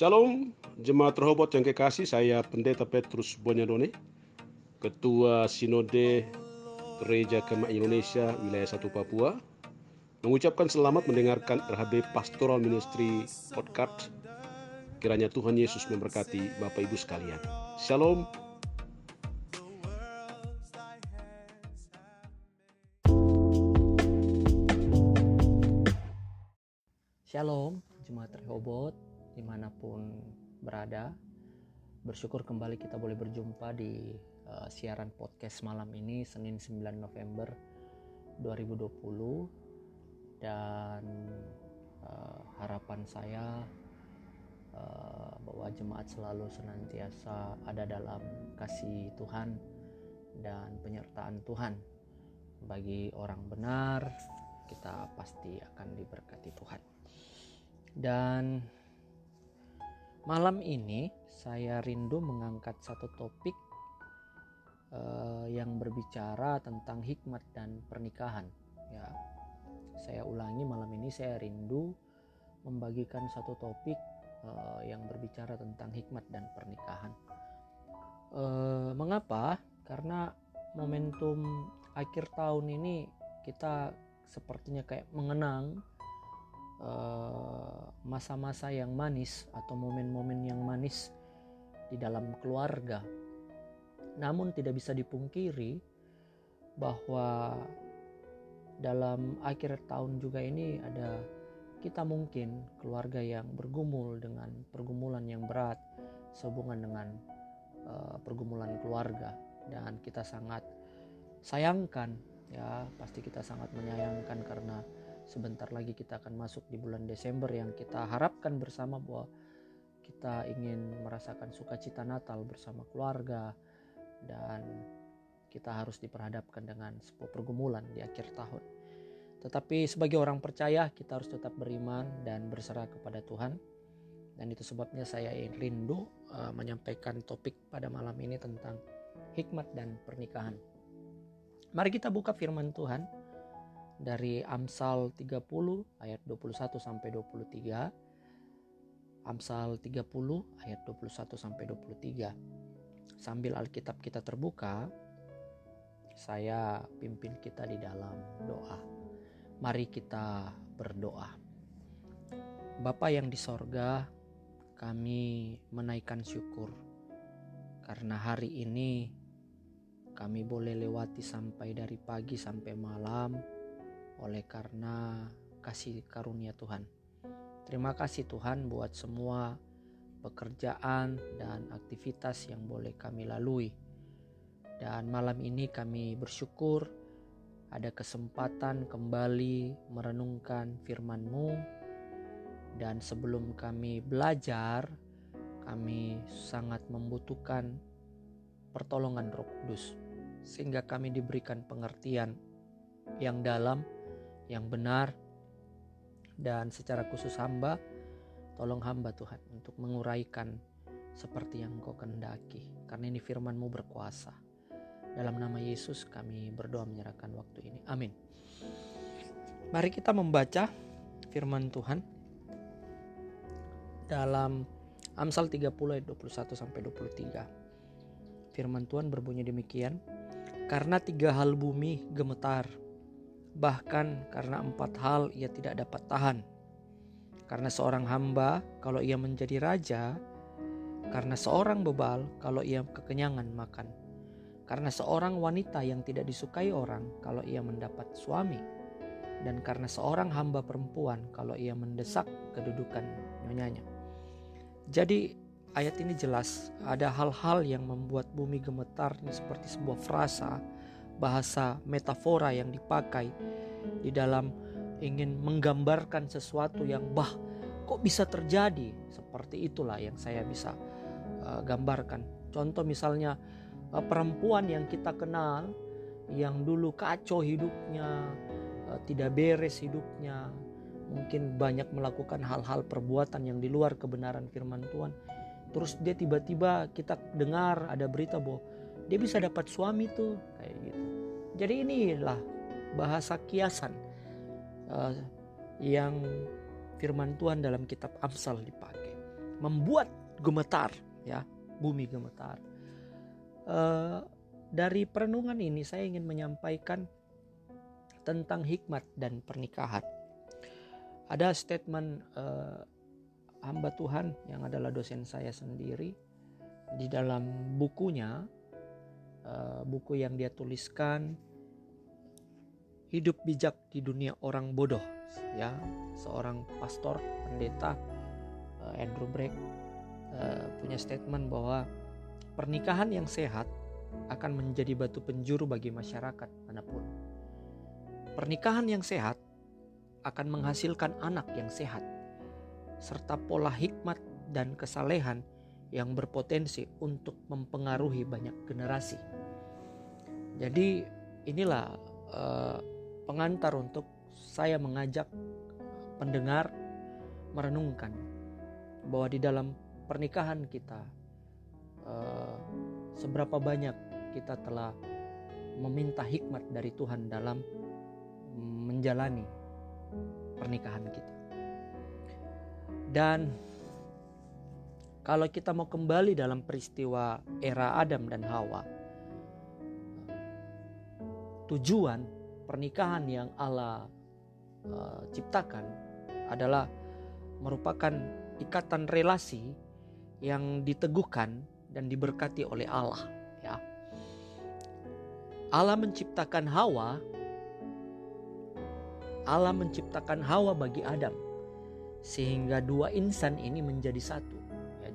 Shalom, jemaat Rehoboth yang kekasih, saya Pendeta Petrus Bonyadone, Ketua Sinode Gereja Kemah Indonesia Wilayah 1 Papua, mengucapkan selamat mendengarkan RHB Pastoral Ministry Podcast. Kiranya Tuhan Yesus memberkati Bapak Ibu sekalian. Shalom. Shalom, Jemaat Rehoboth, di mana pun berada. Bersyukur kembali kita boleh berjumpa di uh, siaran podcast malam ini, Senin 9 November 2020. Dan uh, harapan saya uh, bahwa jemaat selalu senantiasa ada dalam kasih Tuhan dan penyertaan Tuhan. Bagi orang benar, kita pasti akan diberkati Tuhan. Dan malam ini saya rindu mengangkat satu topik uh, yang berbicara tentang hikmat dan pernikahan. Ya, saya ulangi malam ini saya rindu membagikan satu topik uh, yang berbicara tentang hikmat dan pernikahan. Uh, mengapa? Karena momentum akhir tahun ini kita sepertinya kayak mengenang masa-masa uh, yang manis atau momen-momen yang manis di dalam keluarga. Namun tidak bisa dipungkiri bahwa dalam akhir tahun juga ini ada kita mungkin keluarga yang bergumul dengan pergumulan yang berat sehubungan dengan uh, pergumulan keluarga dan kita sangat sayangkan ya pasti kita sangat menyayangkan karena sebentar lagi kita akan masuk di bulan Desember yang kita harapkan bersama bahwa kita ingin merasakan sukacita Natal bersama keluarga dan kita harus diperhadapkan dengan sebuah pergumulan di akhir tahun. Tetapi sebagai orang percaya kita harus tetap beriman dan berserah kepada Tuhan. Dan itu sebabnya saya rindu uh, menyampaikan topik pada malam ini tentang hikmat dan pernikahan. Mari kita buka firman Tuhan dari Amsal 30 ayat 21 sampai 23. Amsal 30 ayat 21 sampai 23. Sambil Alkitab kita terbuka, saya pimpin kita di dalam doa. Mari kita berdoa. Bapa yang di sorga, kami menaikkan syukur karena hari ini kami boleh lewati sampai dari pagi sampai malam oleh karena kasih karunia Tuhan. Terima kasih Tuhan buat semua pekerjaan dan aktivitas yang boleh kami lalui. Dan malam ini kami bersyukur ada kesempatan kembali merenungkan firman-Mu dan sebelum kami belajar kami sangat membutuhkan pertolongan Roh Kudus sehingga kami diberikan pengertian yang dalam yang benar dan secara khusus hamba tolong hamba Tuhan untuk menguraikan seperti yang Engkau kehendaki karena ini firman-Mu berkuasa. Dalam nama Yesus kami berdoa menyerahkan waktu ini. Amin. Mari kita membaca firman Tuhan dalam Amsal 30 ayat 21 sampai 23. Firman Tuhan berbunyi demikian, karena tiga hal bumi gemetar, Bahkan karena empat hal ia tidak dapat tahan. Karena seorang hamba kalau ia menjadi raja, karena seorang bebal kalau ia kekenyangan makan. Karena seorang wanita yang tidak disukai orang kalau ia mendapat suami. Dan karena seorang hamba perempuan kalau ia mendesak kedudukan nyonyanya. Jadi ayat ini jelas ada hal-hal yang membuat bumi gemetar seperti sebuah frasa bahasa metafora yang dipakai di dalam ingin menggambarkan sesuatu yang bah kok bisa terjadi? Seperti itulah yang saya bisa uh, gambarkan. Contoh misalnya uh, perempuan yang kita kenal yang dulu kacau hidupnya uh, tidak beres hidupnya mungkin banyak melakukan hal-hal perbuatan yang di luar kebenaran firman Tuhan terus dia tiba-tiba kita dengar ada berita bahwa dia bisa dapat suami tuh. Kayak gitu. Jadi inilah bahasa kiasan uh, yang firman Tuhan dalam kitab Amsal dipakai. Membuat gemetar ya bumi gemetar. Uh, dari perenungan ini saya ingin menyampaikan tentang hikmat dan pernikahan. Ada statement uh, hamba Tuhan yang adalah dosen saya sendiri di dalam bukunya, uh, buku yang dia tuliskan hidup bijak di dunia orang bodoh, ya seorang pastor pendeta uh, Andrew Breck uh, punya statement bahwa pernikahan yang sehat akan menjadi batu penjuru bagi masyarakat mana pun. Pernikahan yang sehat akan menghasilkan anak yang sehat, serta pola hikmat dan kesalehan yang berpotensi untuk mempengaruhi banyak generasi. Jadi inilah uh, pengantar untuk saya mengajak pendengar merenungkan bahwa di dalam pernikahan kita uh, seberapa banyak kita telah meminta hikmat dari Tuhan dalam menjalani pernikahan kita. Dan kalau kita mau kembali dalam peristiwa era Adam dan Hawa, tujuan pernikahan yang Allah uh, ciptakan adalah merupakan ikatan relasi yang diteguhkan dan diberkati oleh Allah ya. Allah menciptakan Hawa Allah menciptakan Hawa bagi Adam sehingga dua insan ini menjadi satu.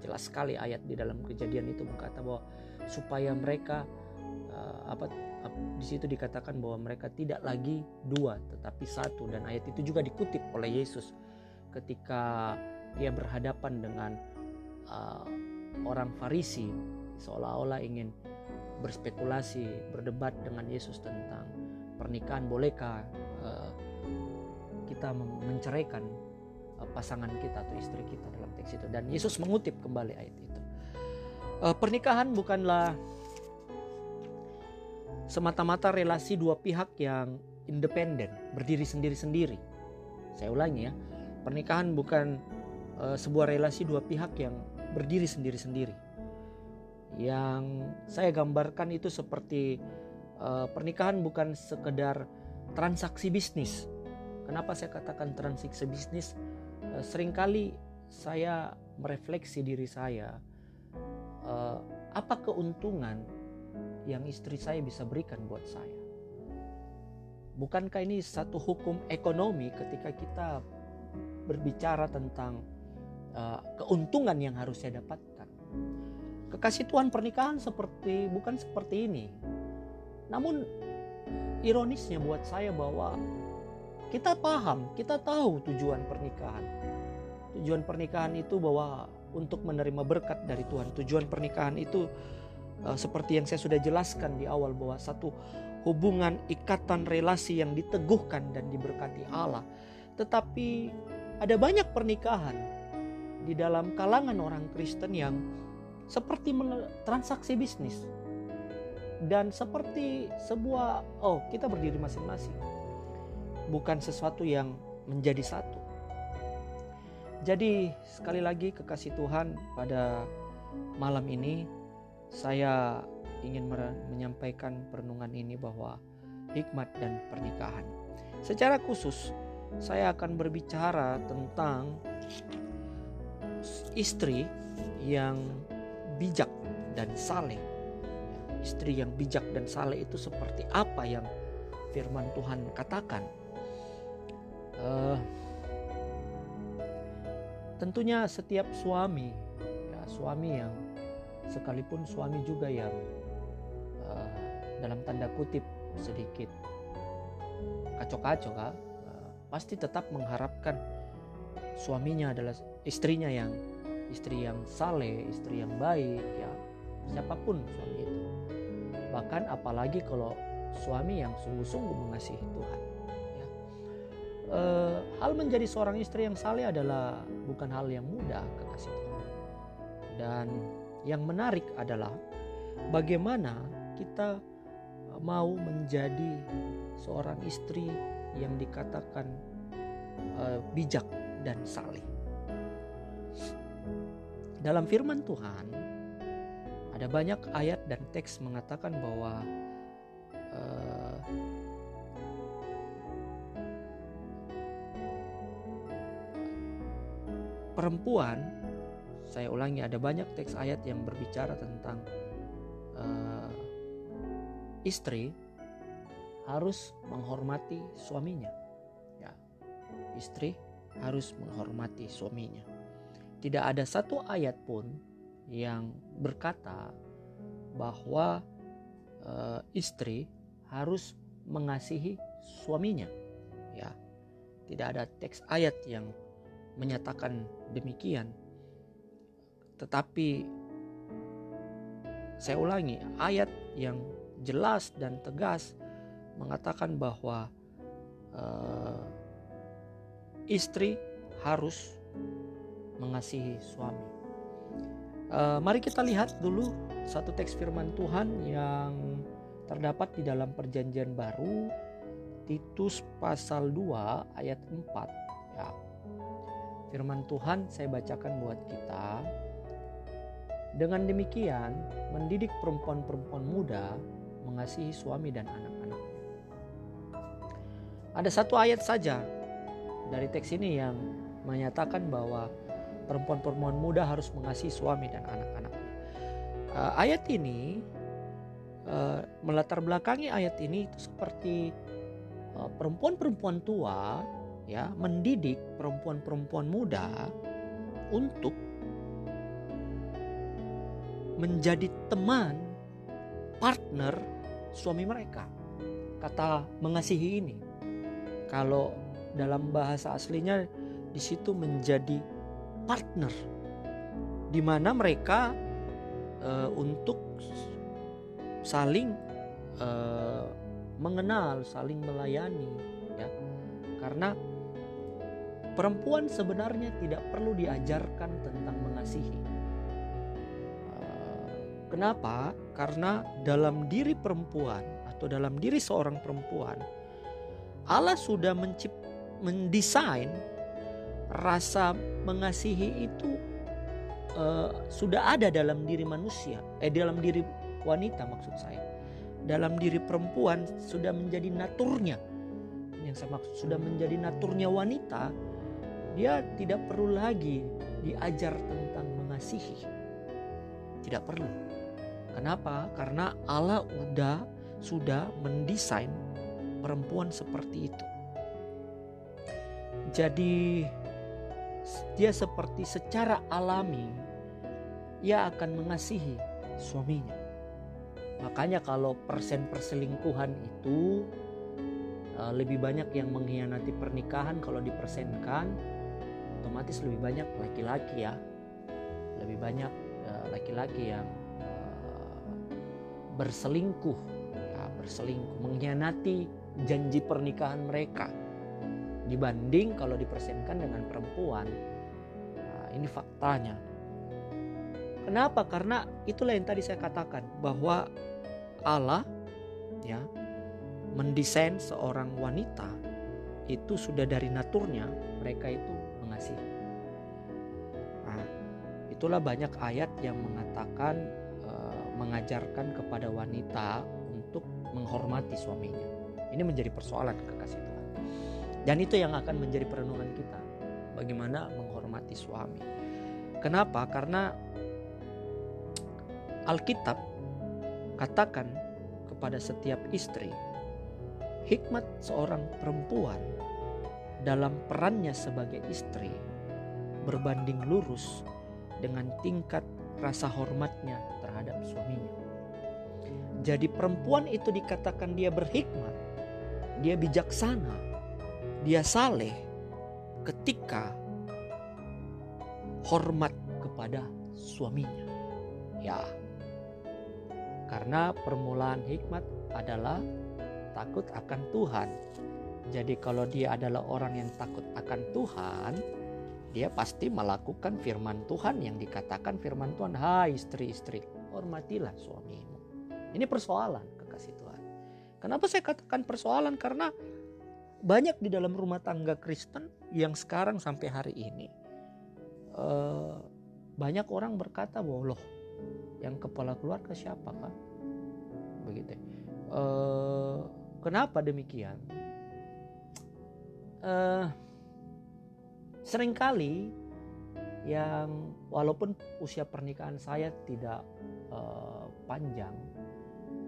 Jelas sekali ayat di dalam kejadian itu berkata bahwa supaya mereka uh, apa di situ dikatakan bahwa mereka tidak lagi dua tetapi satu. Dan ayat itu juga dikutip oleh Yesus ketika dia berhadapan dengan uh, orang Farisi seolah-olah ingin berspekulasi berdebat dengan Yesus tentang pernikahan. Bolehkah uh, kita menceraikan uh, pasangan kita atau istri kita dalam teks itu dan Yesus mengutip kembali ayat itu. Uh, pernikahan bukanlah semata-mata relasi dua pihak yang independen, berdiri sendiri-sendiri. Saya ulangi ya, pernikahan bukan uh, sebuah relasi dua pihak yang berdiri sendiri-sendiri. Yang saya gambarkan itu seperti uh, pernikahan bukan sekedar transaksi bisnis, Kenapa saya katakan transaksi bisnis? Seringkali saya merefleksi diri saya, uh, apa keuntungan yang istri saya bisa berikan buat saya? Bukankah ini satu hukum ekonomi ketika kita berbicara tentang uh, keuntungan yang harus saya dapatkan? Kekasih Tuhan pernikahan seperti bukan seperti ini. Namun ironisnya buat saya bahwa kita paham, kita tahu tujuan pernikahan. Tujuan pernikahan itu bahwa untuk menerima berkat dari Tuhan. Tujuan pernikahan itu uh, seperti yang saya sudah jelaskan di awal bahwa satu hubungan ikatan relasi yang diteguhkan dan diberkati Allah. Tetapi ada banyak pernikahan di dalam kalangan orang Kristen yang seperti transaksi bisnis dan seperti sebuah oh kita berdiri masing-masing bukan sesuatu yang menjadi satu. Jadi, sekali lagi, kekasih Tuhan, pada malam ini saya ingin menyampaikan perenungan ini bahwa hikmat dan pernikahan. Secara khusus, saya akan berbicara tentang istri yang bijak dan saleh. Istri yang bijak dan saleh itu seperti apa yang firman Tuhan katakan uh, tentunya setiap suami ya suami yang sekalipun suami juga yang uh, dalam tanda kutip sedikit kacau-kacau uh, pasti tetap mengharapkan suaminya adalah istrinya yang istri yang saleh istri yang baik ya siapa pun suami itu. Bahkan apalagi kalau suami yang sungguh-sungguh mengasihi Tuhan uh, hal menjadi seorang istri yang saleh adalah bukan hal yang mudah kekasih Tuhan. Dan yang menarik adalah bagaimana kita mau menjadi seorang istri yang dikatakan uh, bijak dan saleh. dalam firman Tuhan ada banyak ayat dan teks mengatakan bahwa uh, perempuan saya ulangi ada banyak teks ayat yang berbicara tentang uh, istri harus menghormati suaminya. Ya istri harus menghormati suaminya. Tidak ada satu ayat pun yang berkata bahwa uh, istri harus mengasihi suaminya. Ya tidak ada teks ayat yang menyatakan demikian tetapi saya ulangi, ayat yang jelas dan tegas mengatakan bahwa uh, istri harus mengasihi suami. Uh, mari kita lihat dulu satu teks firman Tuhan yang terdapat di dalam perjanjian baru Titus pasal 2 ayat 4 ya. Firman Tuhan saya bacakan buat kita dengan demikian, mendidik perempuan-perempuan muda mengasihi suami dan anak-anak. Ada satu ayat saja dari teks ini yang menyatakan bahwa perempuan-perempuan muda harus mengasihi suami dan anak-anaknya. Uh, ayat ini uh, melatar belakangi ayat ini itu seperti perempuan perempuan-perempuan tua ya mendidik perempuan-perempuan muda untuk menjadi teman, partner suami mereka. Kata mengasihi ini. Kalau dalam bahasa aslinya di situ menjadi partner di mana mereka e, untuk saling e, mengenal, saling melayani ya. Karena perempuan sebenarnya tidak perlu diajarkan tentang mengasihi Kenapa? Karena dalam diri perempuan atau dalam diri seorang perempuan Allah sudah mencip, mendesain rasa mengasihi itu uh, sudah ada dalam diri manusia, eh dalam diri wanita maksud saya. Dalam diri perempuan sudah menjadi naturnya. Yang saya maksud sudah menjadi naturnya wanita, dia tidak perlu lagi diajar tentang mengasihi. Tidak perlu. Kenapa? Karena Allah udah sudah mendesain perempuan seperti itu. Jadi dia seperti secara alami ia akan mengasihi suaminya. Makanya kalau persen perselingkuhan itu eh, lebih banyak yang mengkhianati pernikahan kalau dipersenkan otomatis lebih banyak laki-laki ya. Lebih banyak eh, laki-laki yang berselingkuh, ya, berselingkuh, mengkhianati janji pernikahan mereka dibanding kalau dipersenkan dengan perempuan. Nah, ini faktanya. Kenapa? Karena itulah yang tadi saya katakan bahwa Allah ya mendesain seorang wanita itu sudah dari naturnya mereka itu Nah, itulah banyak ayat yang mengatakan mengajarkan kepada wanita untuk menghormati suaminya. Ini menjadi persoalan kekasih Tuhan. Dan itu yang akan menjadi perenungan kita. Bagaimana menghormati suami. Kenapa? Karena Alkitab katakan kepada setiap istri, hikmat seorang perempuan dalam perannya sebagai istri berbanding lurus dengan tingkat rasa hormatnya terhadap suaminya. Jadi perempuan itu dikatakan dia berhikmat, dia bijaksana, dia saleh ketika hormat kepada suaminya. Ya. Karena permulaan hikmat adalah takut akan Tuhan. Jadi kalau dia adalah orang yang takut akan Tuhan, dia pasti melakukan firman Tuhan yang dikatakan firman Tuhan, "Hai istri-istri, hormatilah suamimu." Ini persoalan kekasih Tuhan. Kenapa saya katakan persoalan? Karena banyak di dalam rumah tangga Kristen yang sekarang sampai hari ini uh, banyak orang berkata bahwa loh yang kepala keluarga siapa kan begitu uh, kenapa demikian uh, sering kali yang walaupun usia pernikahan saya tidak uh, panjang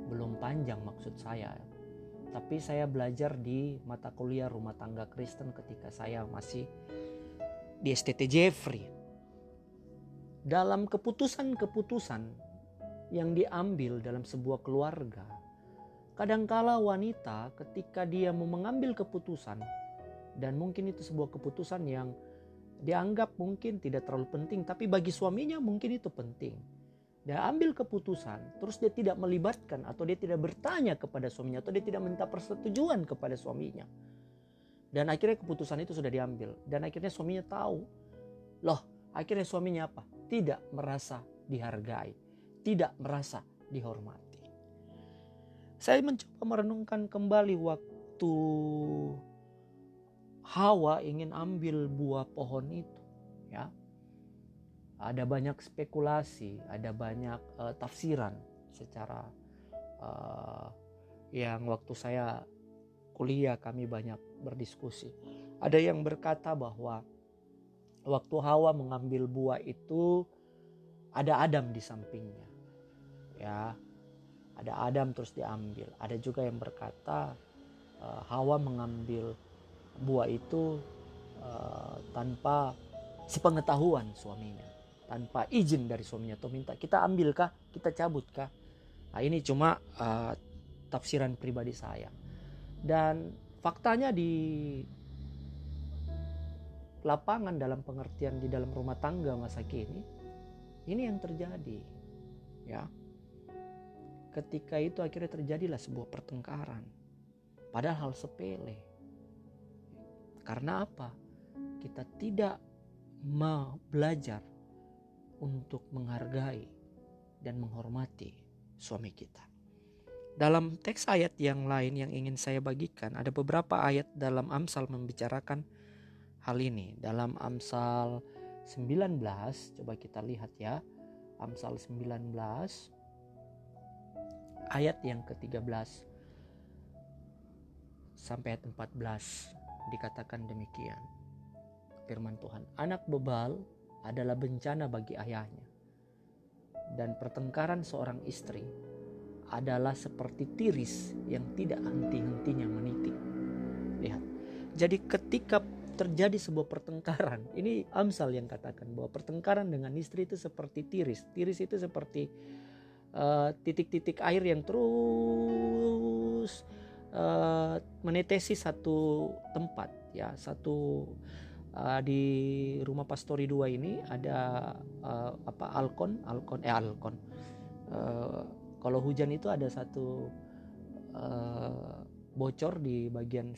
belum panjang maksud saya tapi saya belajar di mata kuliah rumah tangga Kristen ketika saya masih di STT Jeffrey. Dalam keputusan-keputusan yang diambil dalam sebuah keluarga, kadangkala wanita ketika dia mau mengambil keputusan dan mungkin itu sebuah keputusan yang dianggap mungkin tidak terlalu penting, tapi bagi suaminya mungkin itu penting. Dia ambil keputusan, terus dia tidak melibatkan atau dia tidak bertanya kepada suaminya atau dia tidak minta persetujuan kepada suaminya. Dan akhirnya keputusan itu sudah diambil dan akhirnya suaminya tahu, loh akhirnya suaminya apa? tidak merasa dihargai, tidak merasa dihormati. Saya mencoba merenungkan kembali waktu Hawa ingin ambil buah pohon itu, ya. Ada banyak spekulasi, ada banyak uh, tafsiran secara uh, yang waktu saya kuliah kami banyak berdiskusi. Ada yang berkata bahwa waktu Hawa mengambil buah itu ada Adam di sampingnya. Ya. Ada Adam terus diambil. Ada juga yang berkata uh, Hawa mengambil buah itu uh, tanpa sepengetahuan suaminya, tanpa izin dari suaminya atau minta kita ambilkah, kita cabutkah. Nah, ini cuma uh, tafsiran pribadi saya. Dan faktanya di lapangan dalam pengertian di dalam rumah tangga masa kini ini yang terjadi ya ketika itu akhirnya terjadilah sebuah pertengkaran padahal hal sepele karena apa? Kita tidak mau belajar untuk menghargai dan menghormati suami kita. Dalam teks ayat yang lain yang ingin saya bagikan ada beberapa ayat dalam Amsal membicarakan hal ini. Dalam Amsal 19 coba kita lihat ya. Amsal 19 ayat yang ke-13 sampai ayat 14 dikatakan demikian firman Tuhan anak bebal adalah bencana bagi ayahnya dan pertengkaran seorang istri adalah seperti tiris yang tidak henti-hentinya menitik lihat jadi ketika terjadi sebuah pertengkaran. Ini Amsal yang katakan bahwa pertengkaran dengan istri itu seperti tiris. Tiris itu seperti uh, titik-titik uh, air yang terus uh, menetesi satu tempat ya, satu uh, di rumah pastori dua ini ada uh, apa alkon, alkon eh alkon. Uh, kalau hujan itu ada satu uh, bocor di bagian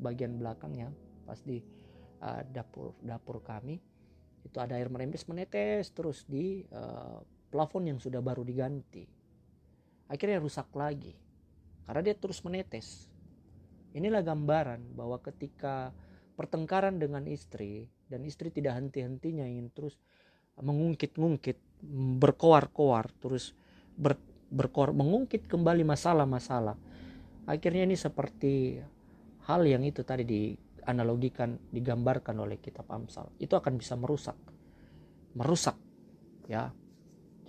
bagian belakangnya pas di uh, dapur dapur kami. Itu ada air merembes menetes terus di uh, plafon yang sudah baru diganti. Akhirnya rusak lagi karena dia terus menetes. Inilah gambaran bahwa ketika pertengkaran dengan istri dan istri tidak henti-hentinya ingin terus mengungkit-ungkit berkoar-koar terus ber, berkoar mengungkit kembali masalah-masalah. Akhirnya ini seperti hal yang itu tadi di analogikan digambarkan oleh kitab Amsal. Itu akan bisa merusak. Merusak ya.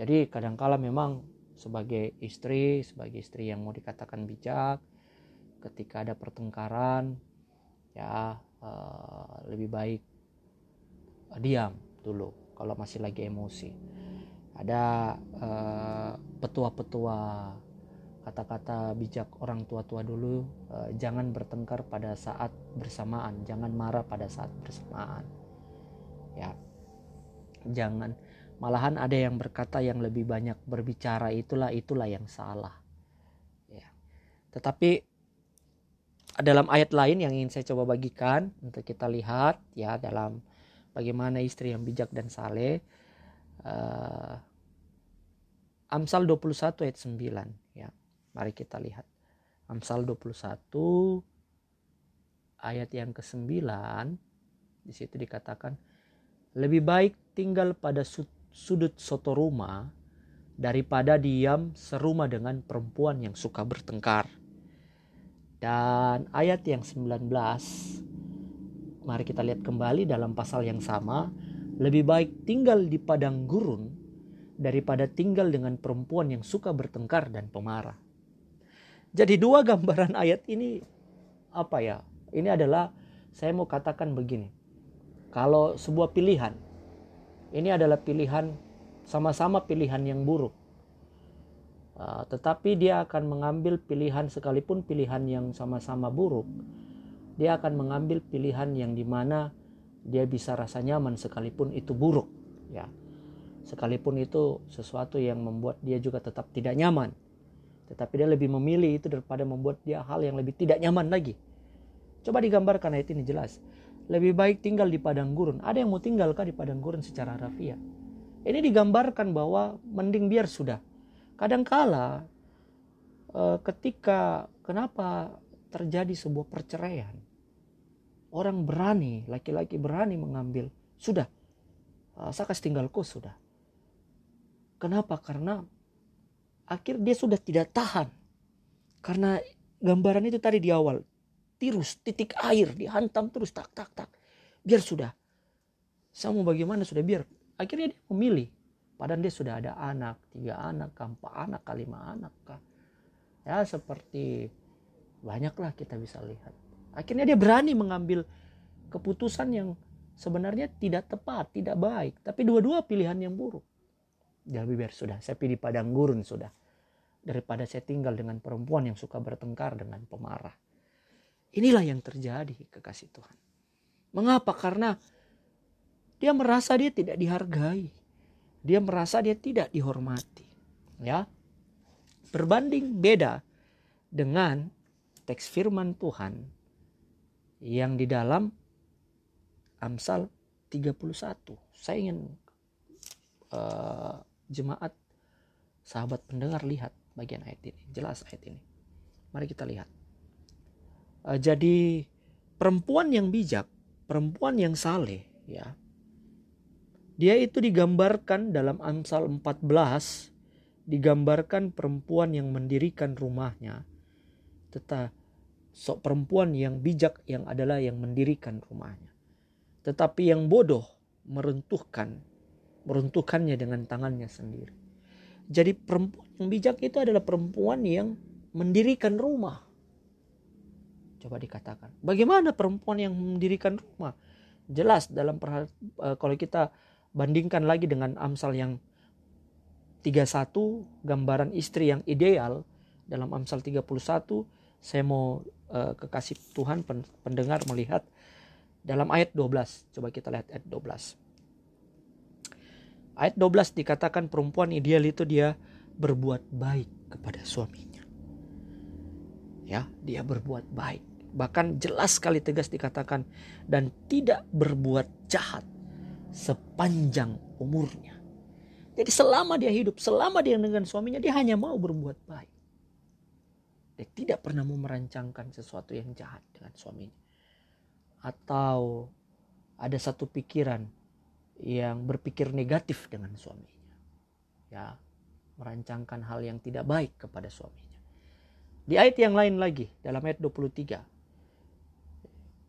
Jadi kadangkala memang sebagai istri sebagai istri yang mau dikatakan bijak ketika ada pertengkaran ya uh, lebih baik uh, diam dulu kalau masih lagi emosi. Ada uh, petua-petua kata-kata bijak orang tua-tua dulu uh, jangan bertengkar pada saat bersamaan jangan marah pada saat bersamaan. Ya jangan malahan ada yang berkata yang lebih banyak berbicara itulah itulah yang salah. Ya. Tetapi dalam ayat lain yang ingin saya coba bagikan untuk kita lihat ya dalam bagaimana istri yang bijak dan saleh uh, Amsal 21 ayat 9 ya. Mari kita lihat. Amsal 21 ayat yang ke-9 di situ dikatakan Lebih baik tinggal pada sudut soto rumah daripada diam serumah dengan perempuan yang suka bertengkar. Dan ayat yang 19 mari kita lihat kembali dalam pasal yang sama, lebih baik tinggal di padang gurun daripada tinggal dengan perempuan yang suka bertengkar dan pemarah. Jadi dua gambaran ayat ini apa ya? Ini adalah saya mau katakan begini. Kalau sebuah pilihan, ini adalah pilihan sama-sama pilihan yang buruk. Uh, tetapi dia akan mengambil pilihan sekalipun pilihan yang sama-sama buruk. Dia akan mengambil pilihan yang di mana dia bisa rasa nyaman sekalipun itu buruk. Ya, sekalipun itu sesuatu yang membuat dia juga tetap tidak nyaman. Tetapi dia lebih memilih itu daripada membuat dia hal yang lebih tidak nyaman lagi. Coba digambarkan ayat ini jelas. Lebih baik tinggal di padang gurun. Ada yang mau tinggalkah di padang gurun secara rafiah? Ini digambarkan bahwa mending biar sudah. Kadangkala eh, ketika kenapa terjadi sebuah perceraian? Orang berani laki-laki berani mengambil sudah eh, saya kasih tinggalku sudah. Kenapa? Karena akhir dia sudah tidak tahan. Karena gambaran itu tadi di awal tirus titik air dihantam terus tak tak tak biar sudah saya mau bagaimana sudah biar akhirnya dia memilih Padahal dia sudah ada anak, tiga anak, empat anak, lima anak. Kah. Ya seperti banyaklah kita bisa lihat. Akhirnya dia berani mengambil keputusan yang sebenarnya tidak tepat, tidak baik. Tapi dua-dua pilihan yang buruk. Ya biar sudah, saya pilih padang gurun sudah. Daripada saya tinggal dengan perempuan yang suka bertengkar dengan pemarah. Inilah yang terjadi kekasih Tuhan. Mengapa? Karena dia merasa dia tidak dihargai dia merasa dia tidak dihormati. Ya. Berbanding beda dengan teks firman Tuhan yang di dalam Amsal 31. Saya ingin uh, jemaat sahabat pendengar lihat bagian ayat ini. Jelas ayat ini. Mari kita lihat. Uh, jadi perempuan yang bijak, perempuan yang saleh ya dia itu digambarkan dalam Amsal 14 digambarkan perempuan yang mendirikan rumahnya. Tetapi sok perempuan yang bijak yang adalah yang mendirikan rumahnya. Tetapi yang bodoh meruntuhkan meruntuhkannya dengan tangannya sendiri. Jadi perempuan yang bijak itu adalah perempuan yang mendirikan rumah. Coba dikatakan, bagaimana perempuan yang mendirikan rumah? Jelas dalam perhal, eh, kalau kita bandingkan lagi dengan Amsal yang 31 gambaran istri yang ideal dalam Amsal 31 saya mau uh, kekasih Tuhan pendengar melihat dalam ayat 12 coba kita lihat ayat 12 ayat 12 dikatakan perempuan ideal itu dia berbuat baik kepada suaminya. Ya dia berbuat baik bahkan jelas sekali tegas dikatakan dan tidak berbuat jahat sepanjang umurnya. Jadi selama dia hidup, selama dia dengan suaminya, dia hanya mau berbuat baik. Dia tidak pernah mau merancangkan sesuatu yang jahat dengan suaminya. Atau ada satu pikiran yang berpikir negatif dengan suaminya. Ya, merancangkan hal yang tidak baik kepada suaminya. Di ayat yang lain lagi, dalam ayat 23.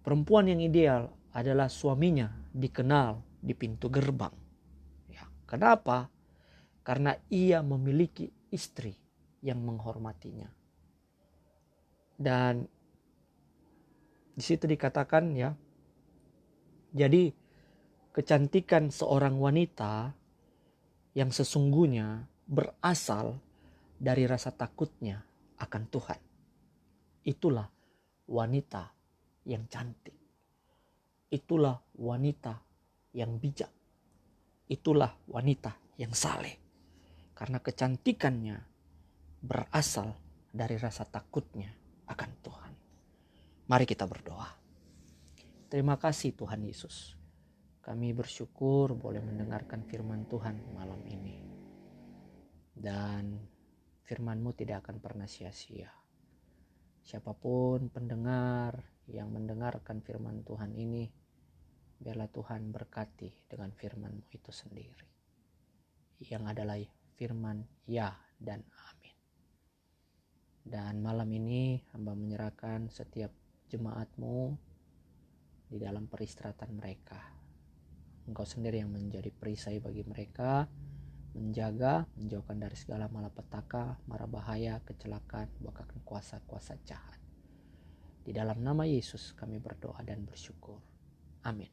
Perempuan yang ideal adalah suaminya dikenal di pintu gerbang. Ya, kenapa? Karena ia memiliki istri yang menghormatinya. Dan di situ dikatakan ya, jadi kecantikan seorang wanita yang sesungguhnya berasal dari rasa takutnya akan Tuhan. Itulah wanita yang cantik. Itulah wanita yang bijak. Itulah wanita yang saleh. Karena kecantikannya berasal dari rasa takutnya akan Tuhan. Mari kita berdoa. Terima kasih Tuhan Yesus. Kami bersyukur boleh mendengarkan firman Tuhan malam ini. Dan firman-Mu tidak akan pernah sia-sia. Siapa pun pendengar yang mendengarkan firman Tuhan ini, biarlah Tuhan berkati dengan firman-Mu itu sendiri. Yang adalah firman ya dan amin. Dan malam ini hamba menyerahkan setiap jemaatmu di dalam peristirahatan mereka. Engkau sendiri yang menjadi perisai bagi mereka, menjaga, menjauhkan dari segala malapetaka, mara bahaya, kecelakaan, bahkan kuasa-kuasa jahat. Di dalam nama Yesus kami berdoa dan bersyukur. Amin.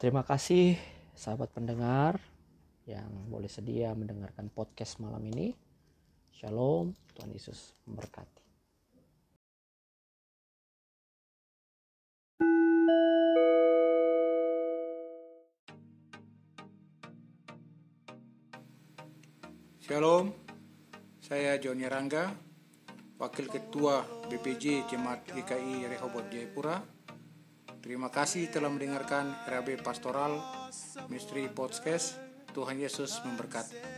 Terima kasih sahabat pendengar yang boleh sedia mendengarkan podcast malam ini. Shalom, Tuhan Yesus memberkati. Shalom, saya Joni Rangga, Wakil Ketua BPJ Jemaat GKI Rehoboth Jayapura. Terima kasih telah mendengarkan RAB Pastoral Misteri Podcast. Tuhan Yesus memberkati.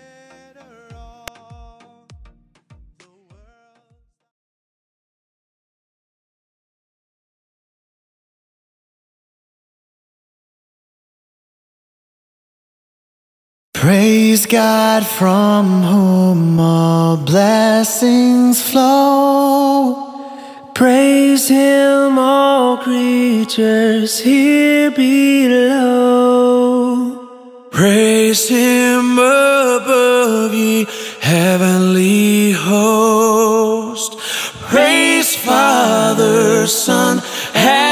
Praise God from whom all blessings flow. Praise Him, all creatures here below. Praise Him above, ye heavenly host. Praise Father, Son, and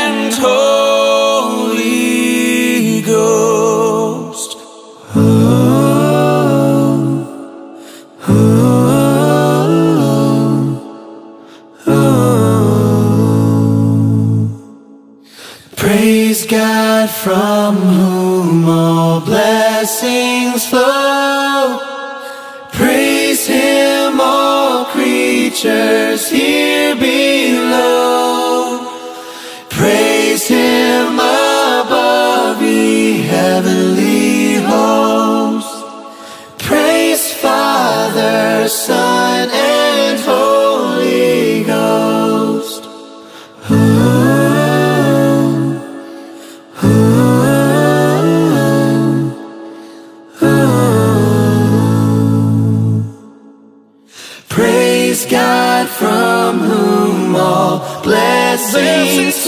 try. sings.